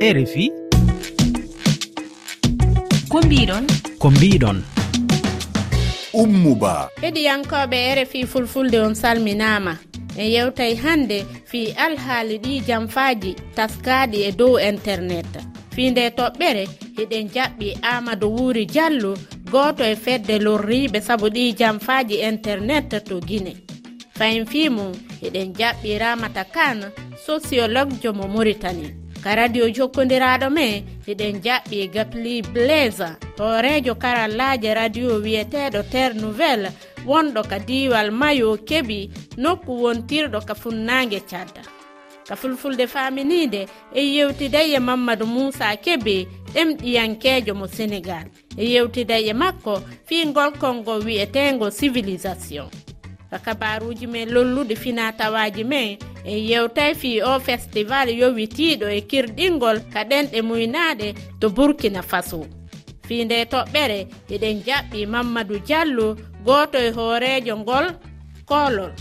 rfi ko mbiɗon? Ko mbiɗon. Ummuba. Heɗiyankoɓe rfi fulfulde on salminama. En yewtay hande fi alhaali ɗi jamfaaji taskaɗi e dow internet. Fi nde toɓɓere hiɗen jaɓɓi amadou wuuri diallo goto e fedde lorriɓe saabu ɗi jamfaaji internet to guine fayin fimum eɗen jaɓɓi ramata kane sociologue jomo mauritanie. ka radio jokkodiraɗo me eɗen jaɓɓi gapli blaise. Hoorejo karallaje radio wiyeteɗo terre nouvelle wonɗo ka diwal mayo keeɓi nokku wontirɗo ka funnague cadda ka fulfulde faminide e yewtiday e mamadou moussa keɓe ɗemɗiyankejo mo sénégal. E yewtiday e makko fingol kongo wiyetego civilisation. kabaruji men lollude finatawaji men en yewtay fi o festival yowitiɗo e kirɗingol ka ɗenɗe muynaɗe to burkina faso. Fi nde toɓɓere eɗen jaɓɓi mamadou diallo goto e hoorejo ngol kolol.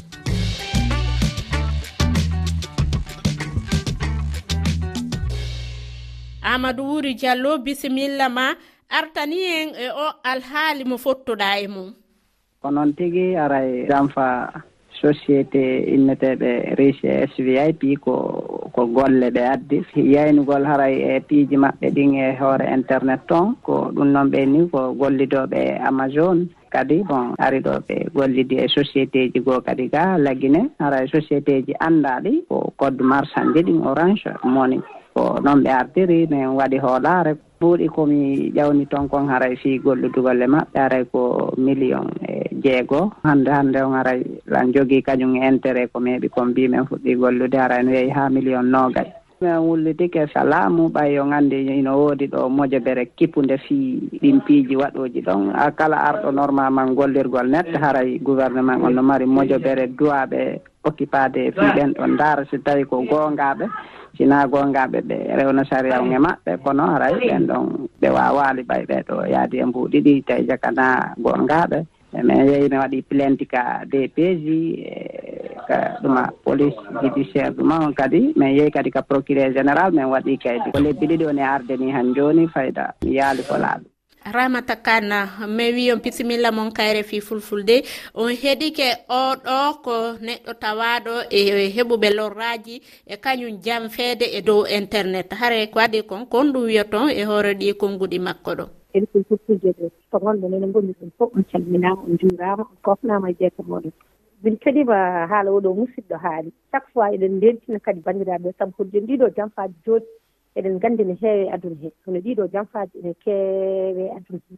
Amadou wuri diallo bisimilla ma artani en e o alhaali mo fottoɗa e mum. ko noon tigi aray janfa société inneteɓe riche svip ko ko golle ɓe addi. Yaynugol haray e piiji maɓɓe ɗin e hoore internet toon ko ɗum noon ɓe ni ko gollidoɓe amazone kadi bon ari ɗo ɓe gollidi e société ji goo kadi ga laggine haray société ji anndaɗi ko code marchand ɗin orange moni ko noon ɓe artiri min waɗi hoolare ɓuuɗi komi ƴawni toon kon haray fii golludugolle maɓɓe aray ko million e jeegoo hannde hannde on aray lan jogii kañum e intérêt ko meeɓi kon mbimen fuɗɗii gollude aray no yehi haa million noogay min wullidike salamu ɓay yo nganndi ino woodi ɗo mojobere kippunde fii ɗin piiji waɗooji ɗon. A kala arɗo normalement gollirgol neɗɗo haray gouvernement on no mari mojobere duwaaɓe occupade e fii ɓen ɗon. Ndaara so tawii ko goongaaɓe sinaa goongaaɓe ɓe rewna saria maɓɓe kono haray ɓen ɗon ɓe waawaali ɓay ɓee ɗo yaadi e mbuu ɗiɗi tawi jakana goongaaɓe min yehi mi waɗi plainte ka dpj e ka ɗuma police judiciaire ɗuma on kadi min yehi kadi ka procureur général min waɗi kaydi ko lebbi ɗiɗi woni arde ni han joni fayda mi yaali ko laaɓi. Ramata kana mi wi on bisimilla mon kayre fi fulfulde. On heɗike oɗo ko neɗɗo tawaɗo e heɓuɓe lorraji e kañum jamfeede e dow internet. Haare ko waɗi kon kon ɗum wiyaton e hoore ɗi konnguɗi makko ɗo. kadi koye hokkude ɗo. To gonɗo nene gonmi ɗum fof on calminama on juuraama on kofnama e jeeta moɗon. Min kadiba haala oɗo musidɗo haali. Chaque fois eɗen ndentina kadi bandiraɓe saabu sabu hodden ɗiɗo jamfaaji jooni eɗen gandi ne heewe aduna he. Hono ɗiɗo jamfaaji ene keewe aduna he.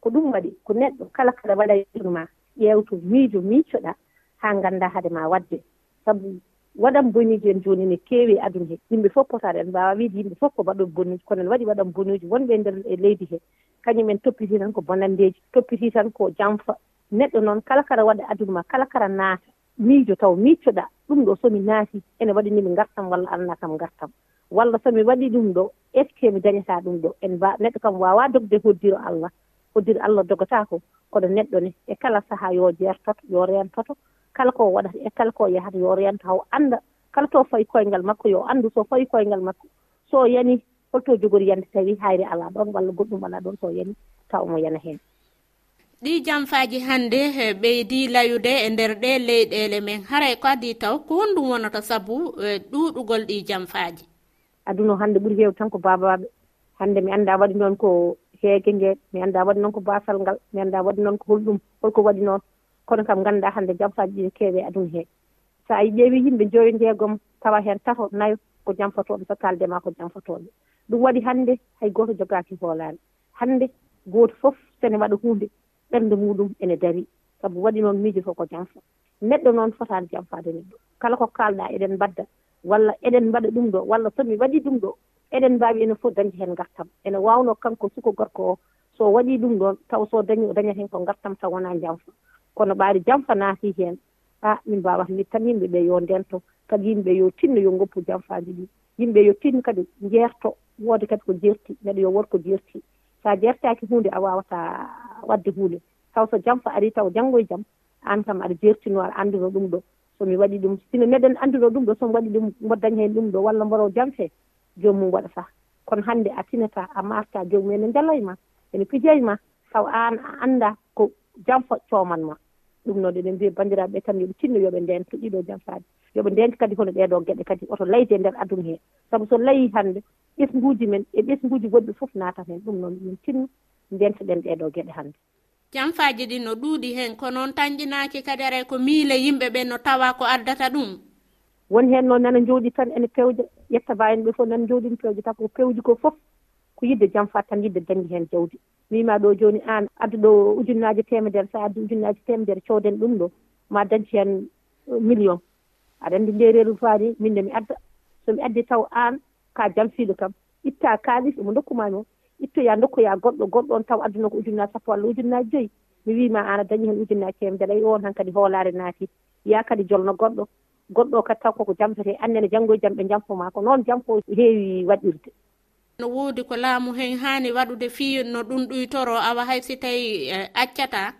Ko ɗum waɗi ko neɗɗo kala kaɗa waɗa e aduna ma ƴeewto miijo miicoɗa ha ganda haade ma wadde. Saabu waɗan bonuji en joni ne keewi e aduna hee yimɓe fof potaani en mbawa wiide yimɓe fof ko waɗo bonuji kono en waɗi waɗan bonuji wonɓe nder e leydi he. Kañumen toppiti tan ko bonandeji toppiti tan ko janfa neɗɗo noon kala kara waɗa aduna ma kala kara naata. Miijo taw miccoɗa ɗum ɗo somi naati ene waɗanimi gartam walla alana kam gartam walla somi waɗi ɗum ɗo est ce que mi dañata ɗum ɗo? En mba neɗɗo kam wawa dogde hoddiro allah. Hoddiro allah dogotaako kono neɗɗo ne e kala saaha yo jertoto yo rentoto kala ko waɗata e kala ko yahata yo rento haw annda kala to fayi koyngal makko yo anndu so fayi koyngal makko so yani holto jogori yande tawi hayre ala ɗon walla goɗɗum ala ɗon so yani taw omo yana heen. Ɗi jamfaji hannde ɓeydi layude e nder ɗe leyɗele men. Haray e ko adi taw ko honɗum wonata sabu e, ɗuɗugol ɗi jamfaji aduna hannde ɓuri heewde tan ko babaɓe hannde mi annda waɗi noon ko heege nge mi annda waɗi noon ko basal ngal mi annda waɗi noon ko holɗum holko waɗi noon kono kam nganndaa hannde jampaaji ɗi keewe e aduna hee so a ƴeewii yimɓe joyi ndeegom tawa heen tato nayo ko jamfatooɓe so kaalde maa ko jamfatooɓe ɗum waɗi hannde hay gooto jogaaki hoolaare hannde gooto fof sene waɗa huunde ɓernde muɗum ene darii sabu waɗi noon miijo fof ko jamfa. Neɗɗo noon fotaani jamfaade neɗɗo. Kala ko kaalɗaa eɗen mbadda walla eɗen mbaɗa ɗum ɗo walla somi waɗii ɗum ɗo eɗen mbaawi ene fof dañde heen ngartam. Ene waawnoo kanko suko gorko o. So waɗii ɗum ɗoon taw so dañi o dañat heen ko ngartam taw wonaa jamfa kono ɓaari janfa naati heen. A min mbawata tan yimɓe ɓe yo ndento kadi yimɓe yo tinno yo goppu janfaji ɗi. Yimɓe yo tinno kadi jeerto woode kadi ko jerti neɗɗo yo wood ko jerti so a jertaki hunde a wawata wadde hunde taw so jam ari taw janngo e jam an kam aɗa jertino aɗa anduno ɗum ɗo. Somi waɗi ɗum sino meɗen ne anduno ɗum ɗo somi waɗi ɗum dañ heen ɗum ɗo walla mboro jam fee joomum waɗata. Kono hannde a tinata a marta joomum e ene jalla e ma ene pija e ma taw aan a annda ko janfa cooman ma. ɗum noon eɗen mbiya banndiraaɓe ɓe tan yooɓe tinno yooɓe ndento ɗiɗo jamfaade yooɓe ndenta kadi hono ɗeɗo geɗe kadi oto layde e ndeer aduna hee sabu so layii hannde ɓesnguuji men e ɓesnguuji goɗɗi fof naatan heen ɗum noon min tinno ndentaɗen ɗeɗo geɗe hannde. Janfaaji ɗi no ɗuuɗi heen ko noon tañƴinaaki kadi ara ko miile yimɓe ɓe no tawa ko addata ɗum? Woni heen noon nana njooɗi tan ene pewja ƴetta mbawi ɓe fof nana njooɗi no pewja tan ko pewji ko fof ko yidde jam fat tan yidde dañi heen jawdi. wima ɗo joni an addu ɗo ujunnaje temedere sa addi ujunnaje temedere cooden ɗum ɗo ma dañci hen uh, million. Aɗa andi nde faani min de mi adda. Somi addi taw an ka jamfiiɗo kam. Itta kaalis omo dokkumami o ittoya dokkoya goɗɗo goɗɗo on taw adduna ko ujunnaje sappo walla ujunnaje joyi. Mi wima an a dañi hen ujunnaje temedere ayi on han kadi hoolare naati. Ya kadi jolno goɗɗo. Goɗɗo o kadi taw koko jamfete annene janngo e jam ɓe jamfoma ko noon jamfo heewi waɗirde. no woodi ko laamu hen haani waɗude fii no ɗum ɗuytoro awa hay si tawi eh, accata?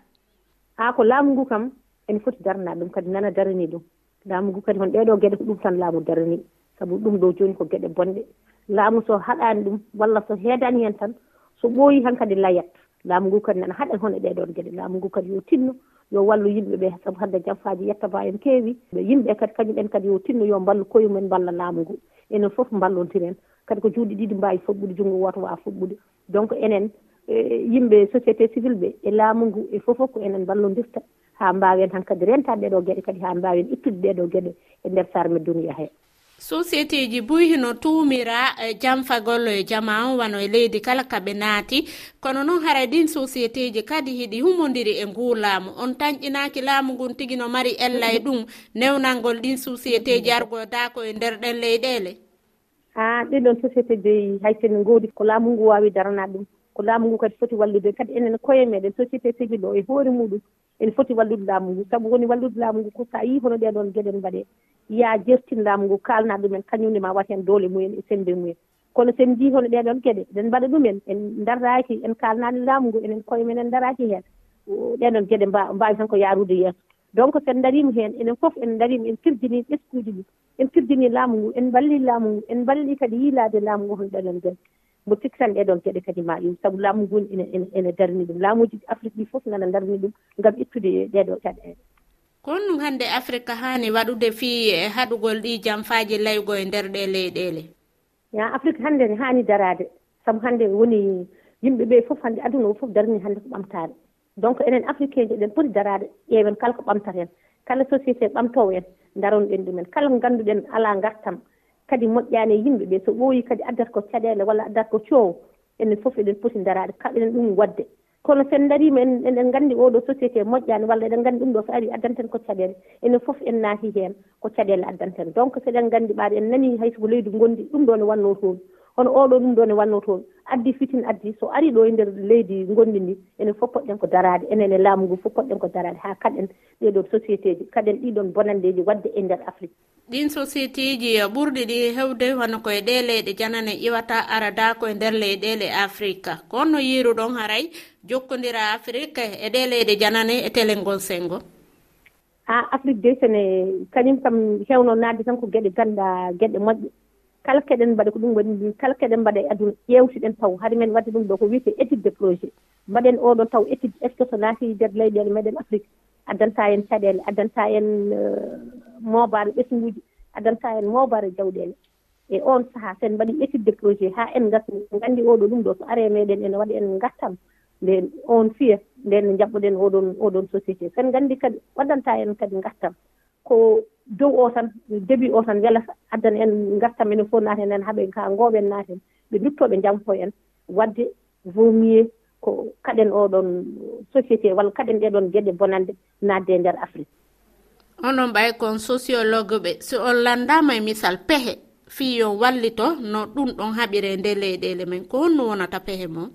Haa ko laamu ngu kam ene foti darnaa ɗum kadi nana darani ɗum. Laamu ngu kadi hon ɗeeɗoo geɗe ko ɗum tan laamu darani. Sabu ɗum ɗo jooni ko geɗe bonɗe. Laamu so haɗaani ɗum walla so heedaani heen tan so ɓooyi han kadi layat. Laamu ngu kadi nana haɗan hono ɗeeɗoon geɗe. Laamu ngu kadi yo tinno yo wallu yimɓe ɓee sabu hannde jamfaaji yettaba en keewi. Yimɓe kadi kañumen kadi yo tinno yo mballu koyumen mballa laamu ngu. Enen fof mballontiren. kadi ko juuɗe ɗiɗi mbawi foɓɓude junngo woto wawa foɓɓude. Donc :fra enen e, yimɓe société civil ɓe e laamu ngu e fof ko enen ballonndirta ha mbawen han kadi rentade ɗeɗo gueɗe kadi ha mbawen ittude ɗeɗo gueɗe e nder sarme duniya he. Société ji buyhino hino tumira jamfagollo e jama e, wano e leydi kala kaɓe naati. Kono noon hara e ɗin société ji kadi hiɗi humodiri e ngu laamu on tañƴinaki laamu ngun tigui no mari ella e ɗum. Newnalgol ɗin société ji argo dako e nder ɗen leyɗele an ɗiɗon société :fra hay sinno ngoodi ko laamu ngu waawi darnade ɗum. Ko laamu ngu kadi foti wallude kadi enen koye meɗen société civil o e hoore muɗum ene foti wallude laamu ngu. Sabu woni wallude laamu ngu ko so a yii hono ɗeɗon geɗe no mbaɗe ya jertin laamu ngu kaalana ɗumen kañumne ma wat heen doole mumen e sembe mumen. Kono so en njii hono ɗeɗon geɗe eɗen mbaɗa ɗumen en daraaki en kaalnaani laamu ngu enen koye men en daraaki heen ɗeɗon geɗe mbaawi tan ko yaarude yeeso. Donc :fra so en ndariima heen enen fof en ndariima en kirjinii ɓesguuji ɗi. en pirdini laamu ngu en mballii laamu ngu en mballii kadi yiilaade laamu ngu hon ɗoɗon geɗe mbo sikki tan ɗeɗon geɗe kadi ma ɗum sabu laamu ngu ene darni ɗum. Laamuji afrique ɗi fof nana darni ɗum ngam ittude ɗeɗo caɗeele kono ɗum hannde afrique haani waɗude fii e haɗugol ɗi jamfaaji laygo e nder ɗe leyɗeele? Ya afrique hannde ne haani daraade. Sabu hannde woni yimɓe ɓe fof hannde aduna o fof darni hannde ko ɓamtaade donc enen africain ji eɗen poti daraade. Ƴeewen kala ko ɓamtata en. Kala société ɓamtowo en. daronoɗen ɗumen. Kala ko ngannduɗen alaa ngartam kadi moƴƴaani e yimɓe ɓee. So ɓooyi kadi addata ko caɗeele walla addata ko coowo enen fof eɗen poti ndaraade kaɓenen ɗum waɗde kono so en ndariima eɗen nganndi oo ɗoo société moƴƴaani walla eɗen nganndi ɗum ɗo so arii addanten ko caɗeele. Enen fof en naati heen ko caɗeele addanten. Donc so eɗen nganndi ɓaade en nanii hay soko leydi ngonndi ɗum ɗo ne watnoo toon. hono oɗo ɗum ɗo ne wanno toon. Addi fitna addi so ari ɗo e nder leydi gonɗen ndi enen fof poɗɗen ko daraade enen e laamu ngu fof poɗɗen ko daraade haa kaɗen ɗeɗo société ji kaɗen ɗiɗon bonandeji wadde e nder afrique. Ɗin société ji ɓurɗi ɗi hewde hono koye ɗe leyɗe janane iwata arada koye nder leyɗele afrique. Ko onno yiruɗon haray jokkodira afrique e ɗe leyɗe janane e télé sengo? A afrique de sene kañum kam hewno naatde tan ko geɗe ganda geɗe moƴƴe. kala keɗen mbaɗa ko ɗum waɗi mi kala keɗen mbaɗa e aduna ƴeewtiɗen taw. Hade men wadde ɗum ɗo ko wiyete étude de projet. Mbaɗen oɗon taw étude est ce que so naati nder leyɗele meɗen afrique addanta en caɗeele addanta en euh, moobaare ɓesnguuji addanta en moobaare jawɗeele e on sahaa so en mbaɗi étude de projet haa en ngasni en nganndi oɗo ɗum ɗo so are meɗen ene waɗa en ngartam nde on fiya nden jaɓɓoɗen oɗon oɗon société. So en nganndi kadi waddanta en kadi ngartam ko dow o tan début o tan welata addana en gartam enen fof naaten en haaɓe ka ngowen naaten ɓe duttoo jamfo en wadde vaut mieux ko kaɗen oɗon société walla kaɗen ɗeɗon geɗe bonande naatde e ndeer Afrique. Onon ɓay kon sociologue ɓe si on landama e misal pehe fii yo wallito no ɗum ɗon haɓire nde leyɗele men ko honno wonata pehe moon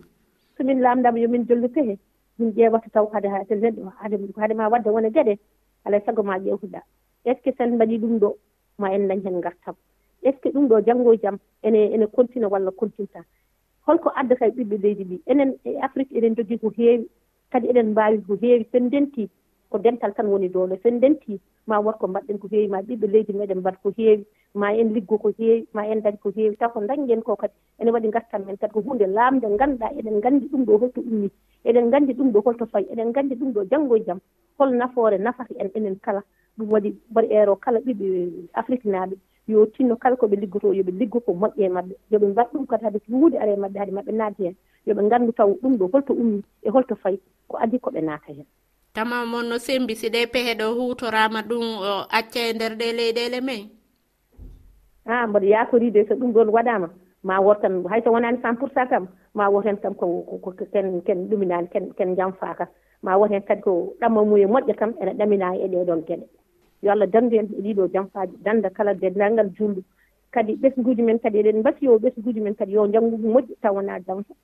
somin lamdama yomin jollu pehe min ƴeewata taw hade hade neɗɗo hade hade ma wadde wona gueɗe alay saago ma ƴewtuɗa. est ce que sen mbaɗi ɗum ɗo ma en dañ heen gartam est ce que ɗum ɗo janngo e jam ene ene continue walla kontinta holko addata e ɓiɓɓe leydi ndi enen e Afrique eɗen jogii ko heewi kadi eɗen mbaawi ko heewi sen ndenti ko dental tan woni doole so en ndeentii maa won ko mbaɗɗen ko heewi ma ɓiɓɓe leydi meɗen mbaɗ ko heewi. ma en liggo ko heewi ma en dañ ko heewi. Taw ko dañgen ko kadi ene waɗi gartan men kadi ko hunde laamde ngannduɗa eɗen nganndi ɗum ɗo holto ummi eɗen nganndi ɗum ɗo holto fayi eɗen nganndi ɗum ɗo janngo e jam. Hol nafoore nafata en enen kala. Ɗum waɗi mbaɗi eero kala ɓiɓe afrique naaɓe. Yo tinno kala ko ɓe liggotoo yo liggo ko moƴƴe e maɓɓe. Yoɓe mbaɗ ɗum kadi hade huunde are e maɓɓe hade maɓɓe naati heen yoɓe nganndu taw ɗum ɗo holto ummi e holto fayi ko adi ko ɓe naata heen tamam on no sembi si ɗe pehe ɗo hutorama ɗum acca e nder ɗe leyɗele men? an mboɗo yakoride so ɗum ɗon waɗama ma wot tan hayso wonani cent pour cent kam ma wot hen kam ko ken ken ɗuminani ken ken jamfa kam ma wot hen kadi ko ɗamma mumen moƴƴa kam ene ɗamina e ɗeɗon gueɗe yo allah dandu en e ɗiɗo jamfaji danda kala dendalngal julɗo kadi ɓesguji men kadi eɗen mbasiyo ɓesguji men kadi yo janngu moƴƴi taw wona jamfa.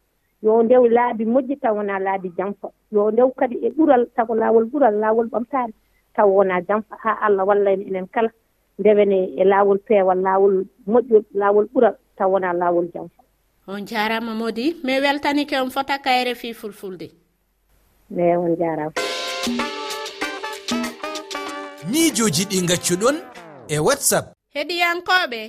Yo ndew laabi moƴƴi taw wona laabi jamfa. Yo ndew kadi e ɓural taw ko laawol ɓural laawol ɓamtaare taw wona jamfa. Haa allah walla en enen kala ndewene e laawol peewal laawol moƴƴol laawol ɓural taw wonaa laawol jawta on jaarama modi. Mi weltanike on fota kayre fi fulfulde. E on jaarama miijoji ɗi gaccuɗon e whatsapp. Heɗiyankoɓe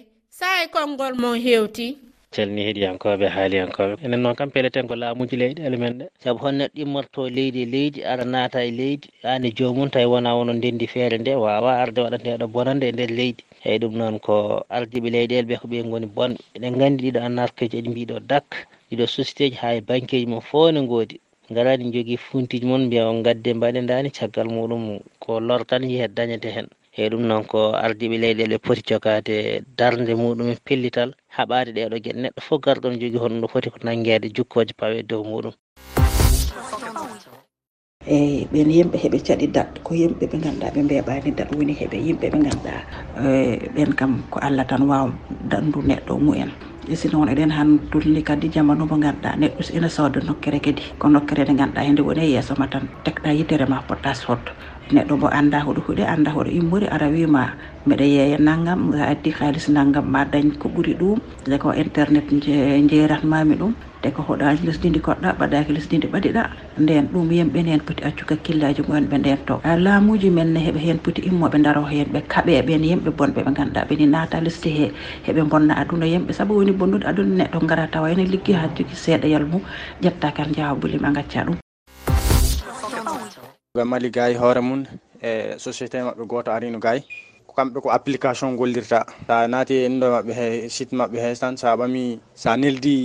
e konngol mon hewti. calni heɗiyankoɓe haaliyankoɓe enen noon kam peleten ko laamuji leyɗele men ɗe saabu hon neɗɗo immorto leydi e leydi ara naata e leydi. Ani jomum tawi wona wono ndendi feere nde wawa arde waɗanteɗo bonande e nder leydi. Eyyi ɗum noon ko ardiɓe leyɗele ɓe ko ɓe gooni bonɓe. Eɗen gandi ɗiɗo anarkeji eɗi mbiɗo dak. Ɗiɗo société ji ha e banqueji mum fo ne goodi garani jogui funtiji moon mbiya on gadde mbaɗe dani caggal muɗum ko lor tan yeehe dañete hen. e ɗum noon ko ardiɓe leyɗele poti jogade darde muɗum pellital haɓade ɗeɗo gueɗe neɗɗo fof garɗon jogui hono no foti ko nanguede jukkoje pawe dow muɗum. Eyyi ɓen yimɓe heɓe caɗi dat ko yimɓe ɓe ganduɗa ɓe mbeɓani dat woni heɓe yimɓe ɓe ganduɗa eh, ɓen kam ko allah tan wawa dandu neɗɗo mumen e si noon eɗen han dolli kadi jamanu mo ganduɗa neɗɗo ene sooda nokkere kadi. Ko nokkere nde ganduɗa hende woni e yeesoma tan tekɗa yitere ma potta soddo neɗɗo mo annda hoɗo huuɗe annda hoɗo immori ara wima mbeɗa yeeya naggam a addi haaliss naggam ma dañ ko ɓuri ɗum. De ko internet jeeratmami ɗum te ko hoɗaji lesdidi koɗɗa mbaɗaki lesdidi ɓaɗiɗa nden ɗum yimɓe nen poti accu kakkillaji mumen ɓe nden to. Laamuji men ne heeɓe hen poti immoɓe daro hen ɓe kaaɓe ɓen yimɓe bonɓe ɓe ganduɗa ɓeni naata lesdi he heeɓe bonna aduna. Yimɓe saabu woni bonnude aduna neɗɗo gara tawa ene liggi ha jogui seeɗa yal mum ƴetta kan jawa bolima gacca ɗum. ɓe mali ga hoore mum e société maɓɓe goto arino ga kamɓe ko application gollirta. Sa naati e indoe maɓɓe he site maɓɓe he tan sa ɓami sa neldi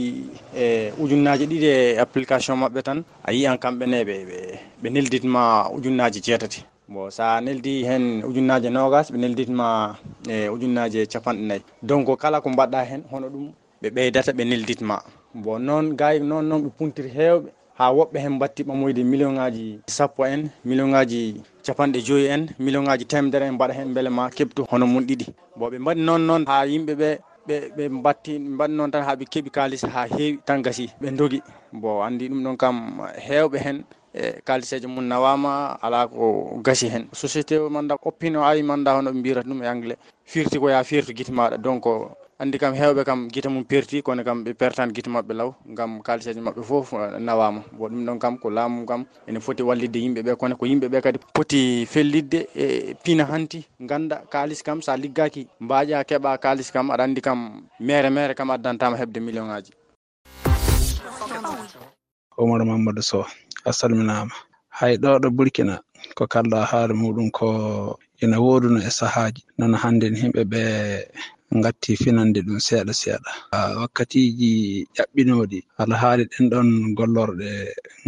e ujunnaji ɗiɗi e application maɓɓe tan a yiyan kamɓene ɓe ɓe nelditma ujunnaji jeetati bon sa neldi hen ujunnaji nogas ɓe nelditma e ujunnaji capanɗe nayyi. Donc kala ko mbaɗɗa hen hono ɗum ɓe ɓeydata ɓe nelditma. Bon noon gay noon noon ɓe puntiri hewɓe ha woɓɓe hen batti ɓamoyde million ngaji sappo en million ngaji capanɗe joyi en million ngaji temedere en mbaɗa hen beele ma kebtu hono mum ɗiɗi. Bon ɓe mbaɗi noon noon ha yimɓeɓe ɓe ɓe batti mbaɗi noon tan haaɓe keeɓi kalis ha heewi tan gasi ɓe dogui bon andi ɗum ɗon kam hewɓe hen e kaliseje mum nawama ala ko gasi hen. Société o manda oppino awi manda hono ɓe mbirata ɗum e anglais. Firti ko ya firtu guite maɗa donc andi kam hewɓe kam guite mum perti kono kam ɓe pertani guite mabɓe law gam kaaliseeji mabɓe foof eh, nawama bon ɗum ɗon kam ko laamu kam ene foti wallidde yimɓeɓe kono ko yimɓeɓe kadi poti fellidde e piina hanti ganda kalis kam sa liggaki mbaƴa keeɓa kalis kam aɗa andi kam mere mere kam addantama hebde million ngaji oumar mamadou sow a salminaama. Hay ɗo ɗo burkina ko kalɗa haala muɗum ko ina woduno e sahaji noon hannden himɓe ɓe gatti finande ɗum seeɗa seeɗa. Wakkatiji ƴaɓɓinoɗi alhaali ɗen ɗon gollorɗe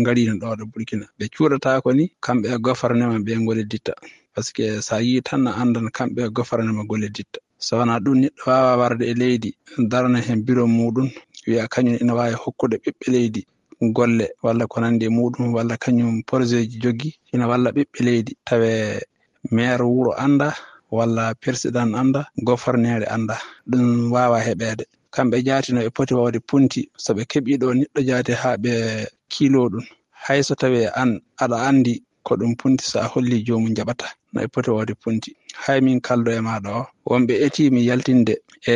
garino ɗo ɗo burkina. Ɓe cuuɗatako ni kamɓe e gofarnema ɓe goleditta par ce que sa yi tan a andan kamɓe e gofarnema goleditta so wona ɗum neɗɗo wawa warde e leydi darana hen bureau muɗum. Wiya kañum ina wawi hokkude ɓiɓɓe leydi golle walla ko nandi e muɗum walla kañum projet ji jogi ina walla ɓiɓɓe leydi. Tawe maire wuuro anda walla persiɗan annda gofarnere annda ɗum wawa heɓede kamɓe jaatino ɓe poti wawde punti soɓe keɓi ɗo neɗɗo jaati ha ɓe kilo ɗum. Hay so tawi an aɗa andi ko ɗum punti so a holli jomum jaɓata no ɓe poti wawde punti. Hay min kaldo e maɗa o wonɓe etimi yaltinde e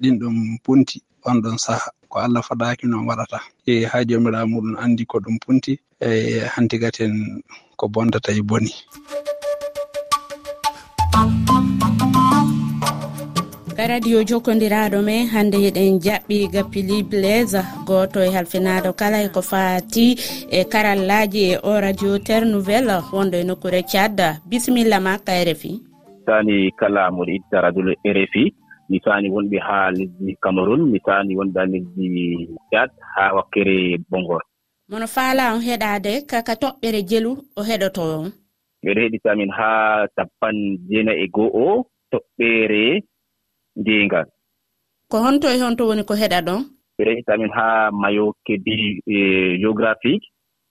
ɗin ɗum punti on ɗon saaha ko allah faɗaki noon waɗata. E ha jomirawo muɗum andi ko ɗum punti e hanti gaten ko bondata e boni. radio jokkodiraɗo men hande eɗen jaɓɓi gappili blaise goto e halfinaɗo kala e ko fati e karallaji e o radio terre nouvelle wonɗo e nokkure thiad bisimilla ma ka rfi tani kala moɗo itta radio rfi misani wonɓe ha lesdi cameron misani wonɓe ha lesdi thiad ha wakkere bongor. Mono faala on heɗade kaka toɓɓere jelu o heɗoto on? ɓeɗo heɗitamin haa tappan jeenayi e go'o toɓɓere ngengal ko honto e honto woni ko heɗa ɗon? Ɓeɗo heɗitamin haa mayo kedi e géographique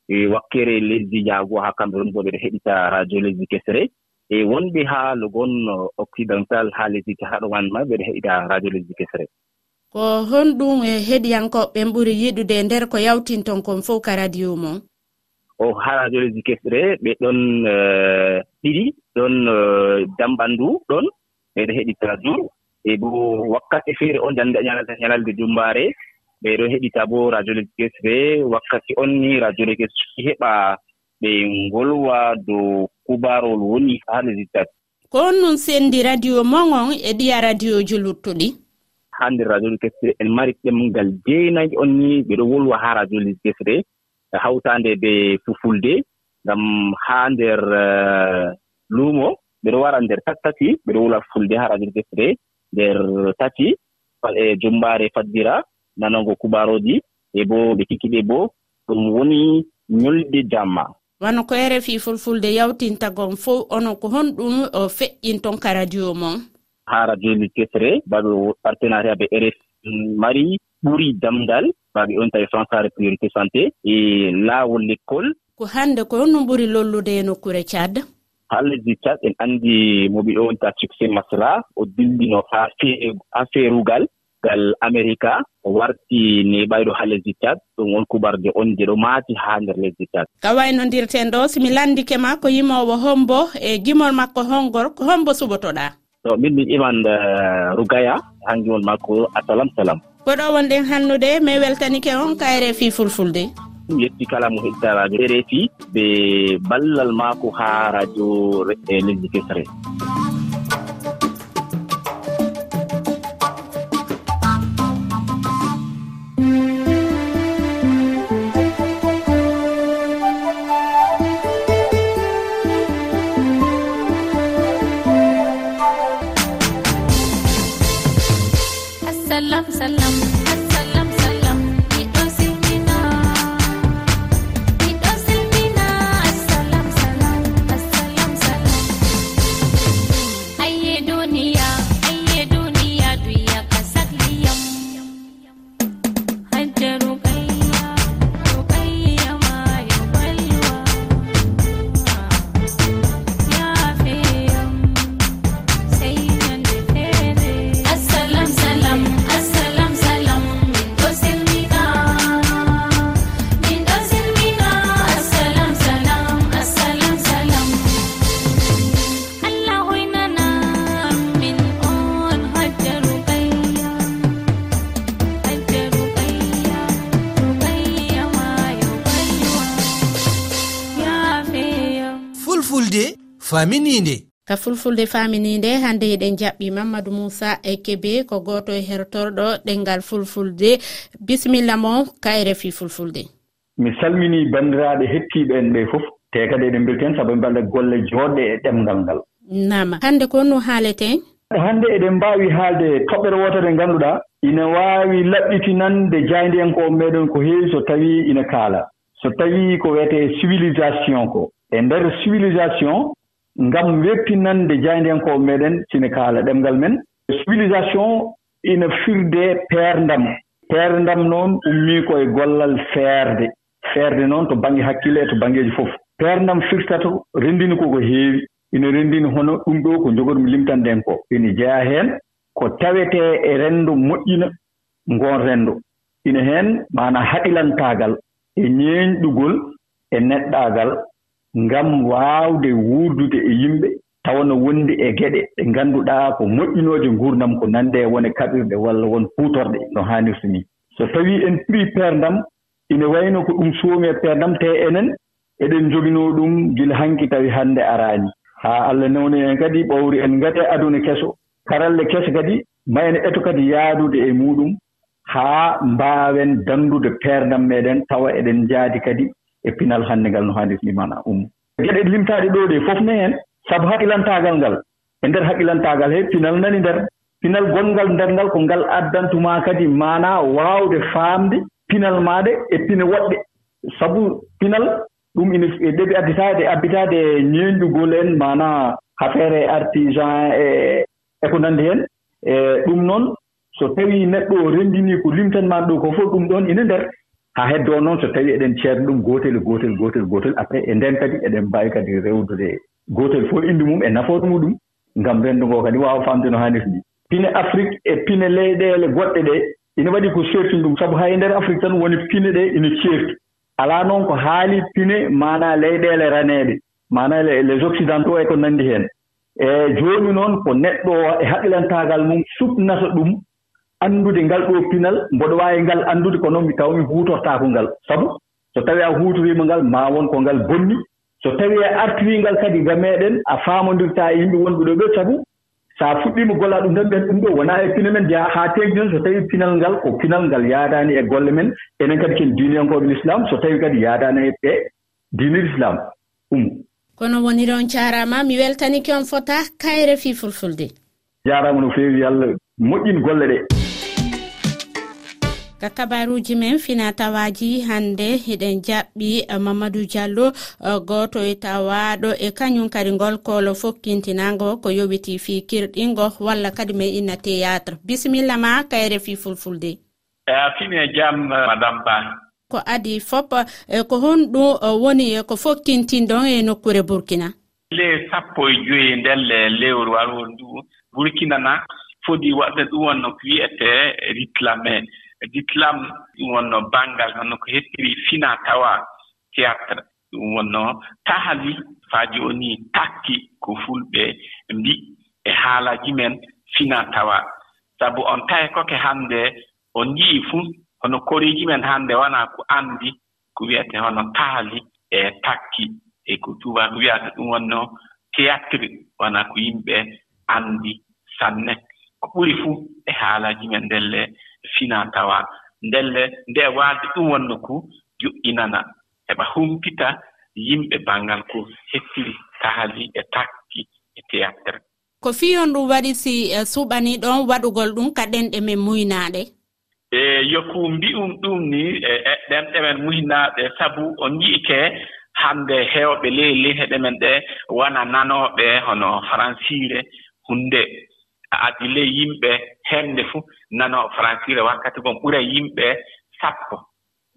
e wakkere lesdi jaago haa kamɓe woni bo ɓeɗo heɗita radio lesdi kesre e wonɓe haa logon occidental haa lesdi haɗo wan ma ɓeɗo heɗita radio lesdi kesre ko honɗum e heɗiyankoɓe ɓuri yiɗude e nder ko yawtinton kon fof ka radio mon? o harajoloji kesre ɓe ɗon eh, ɗiɗi ɗon eh, damɓanndu ɗon ɓeɗo heɗi trajour e bo wakkati feere on jannde ñalalde jumbaare ɓeɗo heɗita bo radioloji kesre wakkati on ni radioloji kesre heɓa ɓe ngolwa dow kubarol woni haa lesdi tati. Ko on nun senndi radio moŋon e ɗiya radioji luttuɗi? Haa nder radioji kesre en mari ɗemgal jeenayi on ni ɓeɗo wolwa haa radioji kesre. hawtaande be fufulde ngam haa ndeer eh, luumo ɓeɗo wara nder tati ɓeɗo wula haa radio defre nder tati e jumbaare faddira nanango kubaroji e bo ɓe kikkiɗe bo ɗum woni ñolde jamma. Wano ko rfi fulfulde yawtintagon fof ono ko honɗum o feƴƴin ton ka radio mon. Ha radio li kesre baɗo partenariat ɓe rf mari ɓuri damdal baɓe on tawi françare priorité santé e laawol l'école ko hannde ko honno ɓuri lollude e nokkure thiad haa lesdi thiad en anndi mo ɓe wonta succé masla o dillino haa affaireugal ngal américa o warti neɓayɗo haa lesdi cad ɗum on kubarde on je ɗo maati haa nder lesdi cad ka waynondirten ɗo simi landike ma ko yimowo hombo e gimol makko hongor ko hombo suɓotoɗa. To min min iman eh, rugaya hangi on makko assalam salam. goɗo wonɗen hannude mi weltanike on kayre e fi fulfulde. Ɗum yetti kala mo heɗitaraɓe e rfi ɓe ballal maako haa radio e lesdi kesre famininde. Ka fulfulde famininde hande eɗen jaɓɓi mamadou moussa ekebe ko goto e hertorɗo ɗengal fulfulde. Bisimilla mo kayre e fi fulfulde. Mi salmini banndiraaɓe hettiiɓe en ɓe fof te kadi eɗen mbirti heen sabu mballe golle jooɗɗe e ɗemngal ngal. Nama hannde ko no haaleten hannde eɗen mbaawi haalde toɓɓere wootere ngannduɗaa ina waawi laɓɓitinande jayndiyankoo meeɗen ko heewi so tawii ina kaala. So tawii ko wiyetee civilisation ko. E ndeer civilisation ngam webtinande jayndenkoɓe meɗen sine kaala ɗemngal men. Civilisation ina firde peerdam. Peerdam noon ummii koye gollal feerde. Feerde noon to baŋnge hakkille e to baŋngeeji fof. Peerdam firtata renndini ko ko heewi. Ina renndini hono ɗum ɗo ko jogormi limtanden ko. Ina jeya heen ko tawetee e renndo moƴƴina ngoon renndo ina heen maanaa haɗilantaagal e ñeeñɗugol e neɗɗaagal. ngam waawde wuurdude e yimɓe tawana wondi e geɗe. Ɗe ngannduɗaa ko moƴƴinooje nguurdam ko nande wone kaɓirɗe walla won puutorɗe no haanirta ni so tawii en pirii peerdam ina wayno ko ɗum suumi e peerdam te enen eɗen joginoo ɗum gila hanki tawi hannde araani. Haa allah newni en kadi ɓowri en ngati e aduna keso. Karalle kese kadi ma en eto kadi yaadude e muɗum haa mbaawen danndude peerdam meeɗen tawa eɗen njaadi kadi e pinal hannde ngal no haanirni ni mana ummo geɗe limtaaɗe ɗo ɗe fof ne heen sabu haqilantaagal ngal e ndeer haqilantaagal he pinal nani nder pinal gonngal nder ngal ko ngal addantuma kadi maanaa waawde faamde pinal maaɗe e pine woɗɗe. Sabu pinal ɗum ine e ɗeɓi additaade e abbitaade e en maanaa affaire e artisan e e ko nanndi heen. E ɗum noon so tawii neɗɗo o renndinii ko limtanmaani ɗo ko fof ɗum ɗoon ine ndeer haa heddoo noon so tawii eɗen ceerno ɗum gootel gootel gootel gootel après e ndeen kadi eɗen mbaawi kadi rewdude gootel fof inndu mum e nafoore muɗum ngam renndo ngoo kadi waawa faamde no haaniri ni pine afrique e pine leyɗeele goɗɗe ɗee ina waɗi ko seerti ɗum sabu hay e ndeer afrique tan woni pine ɗee ina ceerti. Alaa noon ko haali pine maanaa leyɗeele raneeɗe maanaa les occidentaux e ko nanndi heen. E jooni noon ko neɗɗo o e haqilantaagal mum suɓnata ɗum anndude ngal ɗo pinal mboɗo waawi ngal anndude ko noon mi taw mi huutortaako ngal. Sabu so tawii a huutoriima ngal maa won ko ngal bonni. So tawii a artiriingal kadi ga meeɗen a faamondirtaa e yimɓe wonɓe ɗo ɓe sabu so a fuɗɗiima golaa ɗum tan ɓen ɗum ɗo wonaa e pine men. Jaha haa teegdi noon so tawii pinal ngal ko pinal ngal yaadaani e golle men enen kadi ken diiniyankooɓe l'islam so tawii kadi yaadaani e diinir islam ɗum kono woniri on jaaraama mi weltanike on fota kayre fii fulfulde. Jaaraama no feewi yo allah moƴƴin golle ɗee ka kabaruji men finatawaji hande eɗen jaɓɓi eh, mamadou diallo eh, goto e tawaɗo e kañum kadi ngol kolo fokkintinago ko yowiti fi kirɗingo walla kadi ma inna théâtre. Bisimilla ma kayre fi fulfulde. E a fini e jam eh, madame ba ko adi fop ko honɗum woni e ko fokkintindon e nokkure burkina. Le sappo e joyi ndelle lewru arwol ndu burkina na foti waɗde ɗum wonno ko wiyete réclamé E diclam ɗum wonno banngal hono ko hettiri fina tawa théâtre. Ɗum wonno tahali faaji o ni takki ko fulɓe mbi e haalaji men fina tawa. Sabu on tahe koke hannde on njii fuu hono koriiji men hannde wonaa ko anndi ko wiyete hono tahali e takki e ko tubaako wiyata ɗum wonno théâtre wonaa ko yimɓe anndi sanne. Ko ɓuri fuu e haalaaji men ndelle fina tawa. Ndelle nde waalde ɗum wonno ko yuɓɓinana heɓa humpita yimɓe banngal ko hettiri kaali e takki e théâtre. Ko fiyon ɗum waɗi si eh, suɓani ɗon waɗugol ɗum ka ɗenɗe men muynaaɗe e yoku mbi'um ɗum ni e, e ɗenɗe men muynaaɓe sabu o yi'ike hannde heewɓe ley leheɗe men ɗe wona nanooɓe hono faransiire hunde. Addi ley yimɓe hemde fuu nano francire wakkati gon ɓura yimɓe sappo.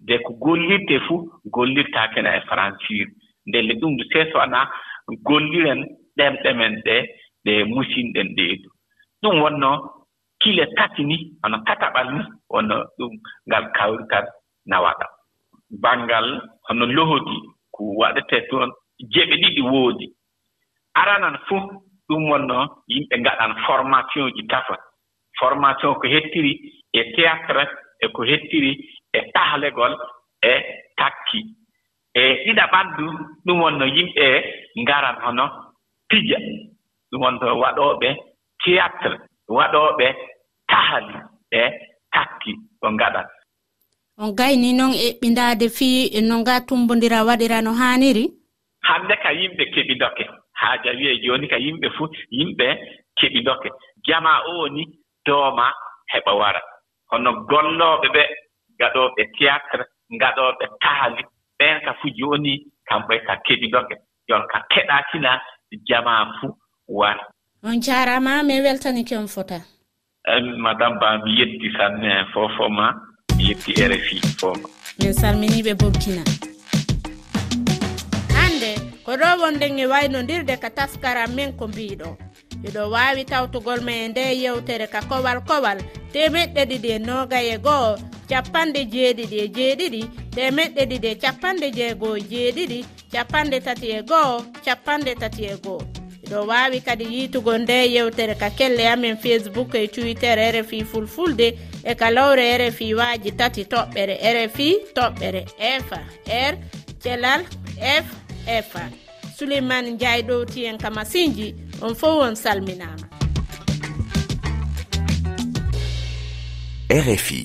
De ko gollirde fuu gollirtaakene e francire ndelle ɗum seesoana golliren ɗemɗe men ɗe ɗe musinɗen ɗeedu ɗum wonno kile tati ni hono kataɓal ni wonno ɗum ngal kawrital nawaɗa banngal hono lohodi ko waɗetee toon jeɓe ɗiɗi woodi. Aranan fuu ɗum wonno yimɓe ngaɗan formation ji tafa formation ko hettiri e théâtre e ko hettiri e tahlegol e takki. E ɗiɗa du ɗum wonno yimɓe ngaran hono pija. Ɗum wonto waɗooɓe théâtre waɗooɓe tahali e takki ko ngaɗat on gayni noon eɓɓindaade fii e no ngaa tumbondira waɗira no haaniri? Hannde ka yimɓe keɓidoke haaja wiye jooni ka yimɓe fuu yimɓe keɓidoke jama o ni dooma heɓa wara. Hono gollooɓe ɓe gaɗooɓe théâtre ngaɗooɓe taali ɓeen ka fuu jooni kamɓe ka keɗiɗoɓe jon ka keɗaatina jama fuu wara. On jaaraama mi weltanike on fota madame ba mi yetti sanne fofo ma mi yetti rfi fooma min salminiiɓe bobkina hannde ko ɗo wonɗen e waynondirde ka taskaram min ko mbiiɗo eɗo wawi tawtugol ma e nde yewtere ka kowal kowal temeɗɗe ɗiɗi e noga e goho capanɗe jeeɗiɗi e jeeɗiɗi temeɗɗe ɗiɗi e capanɗe jeego e jeeɗiɗi capanɗe tati e goho capanɗe tati e goho iɗo wawi kadi yitugo nde yewtere ka kelle amen facebook e twitter rfi fulfulde e kalowre rfi waji tati toɓɓere rfi toɓɓere fa r thelal f fa souleymane ndiaye ɗowti ka masinji. on fof on salminama. Rfi